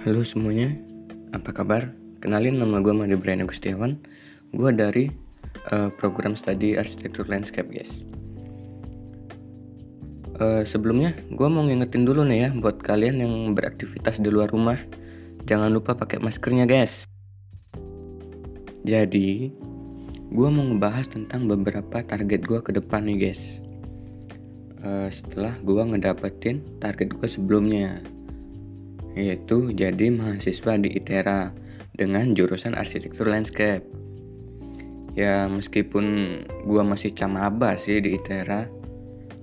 Halo semuanya, apa kabar? Kenalin nama gue Made Brian Agustiawan. Gue dari uh, program studi arsitektur landscape guys. Uh, Sebelumnya gue mau ngingetin dulu nih ya Buat kalian yang beraktivitas di luar rumah Jangan lupa pakai maskernya guys. Jadi Gue mau ngebahas tentang beberapa target gue ke depan nih guys. Uh, Setelah gue ngedapetin target gue sebelumnya yaitu jadi mahasiswa di ITERA dengan jurusan arsitektur landscape. Ya meskipun gua masih camaba sih di ITERA,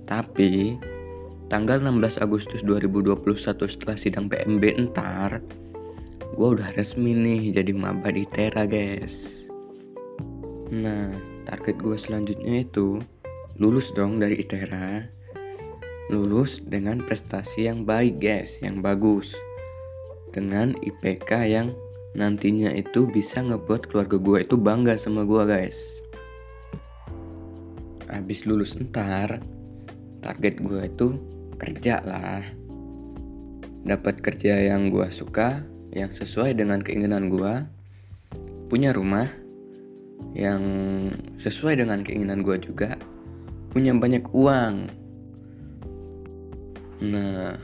tapi tanggal 16 Agustus 2021 setelah sidang PMB entar, gua udah resmi nih jadi maba di ITERA guys. Nah, target gue selanjutnya itu lulus dong dari ITERA. Lulus dengan prestasi yang baik guys, yang bagus dengan IPK yang nantinya itu bisa ngebuat keluarga gue itu bangga sama gue guys. Abis lulus ntar, target gue itu kerja lah. Dapat kerja yang gue suka, yang sesuai dengan keinginan gue. Punya rumah yang sesuai dengan keinginan gue juga. Punya banyak uang. Nah,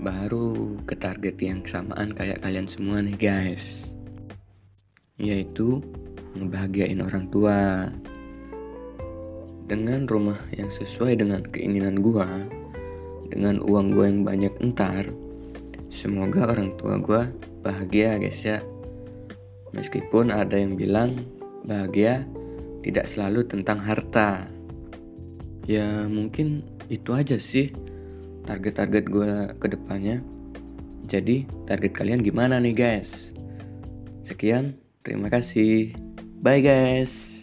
baru ke target yang samaan kayak kalian semua nih guys. Yaitu ngebahagiain orang tua dengan rumah yang sesuai dengan keinginan gua dengan uang gua yang banyak entar. Semoga orang tua gua bahagia guys ya. Meskipun ada yang bilang bahagia tidak selalu tentang harta. Ya mungkin itu aja sih target-target gue ke depannya. Jadi, target kalian gimana nih guys? Sekian, terima kasih. Bye guys.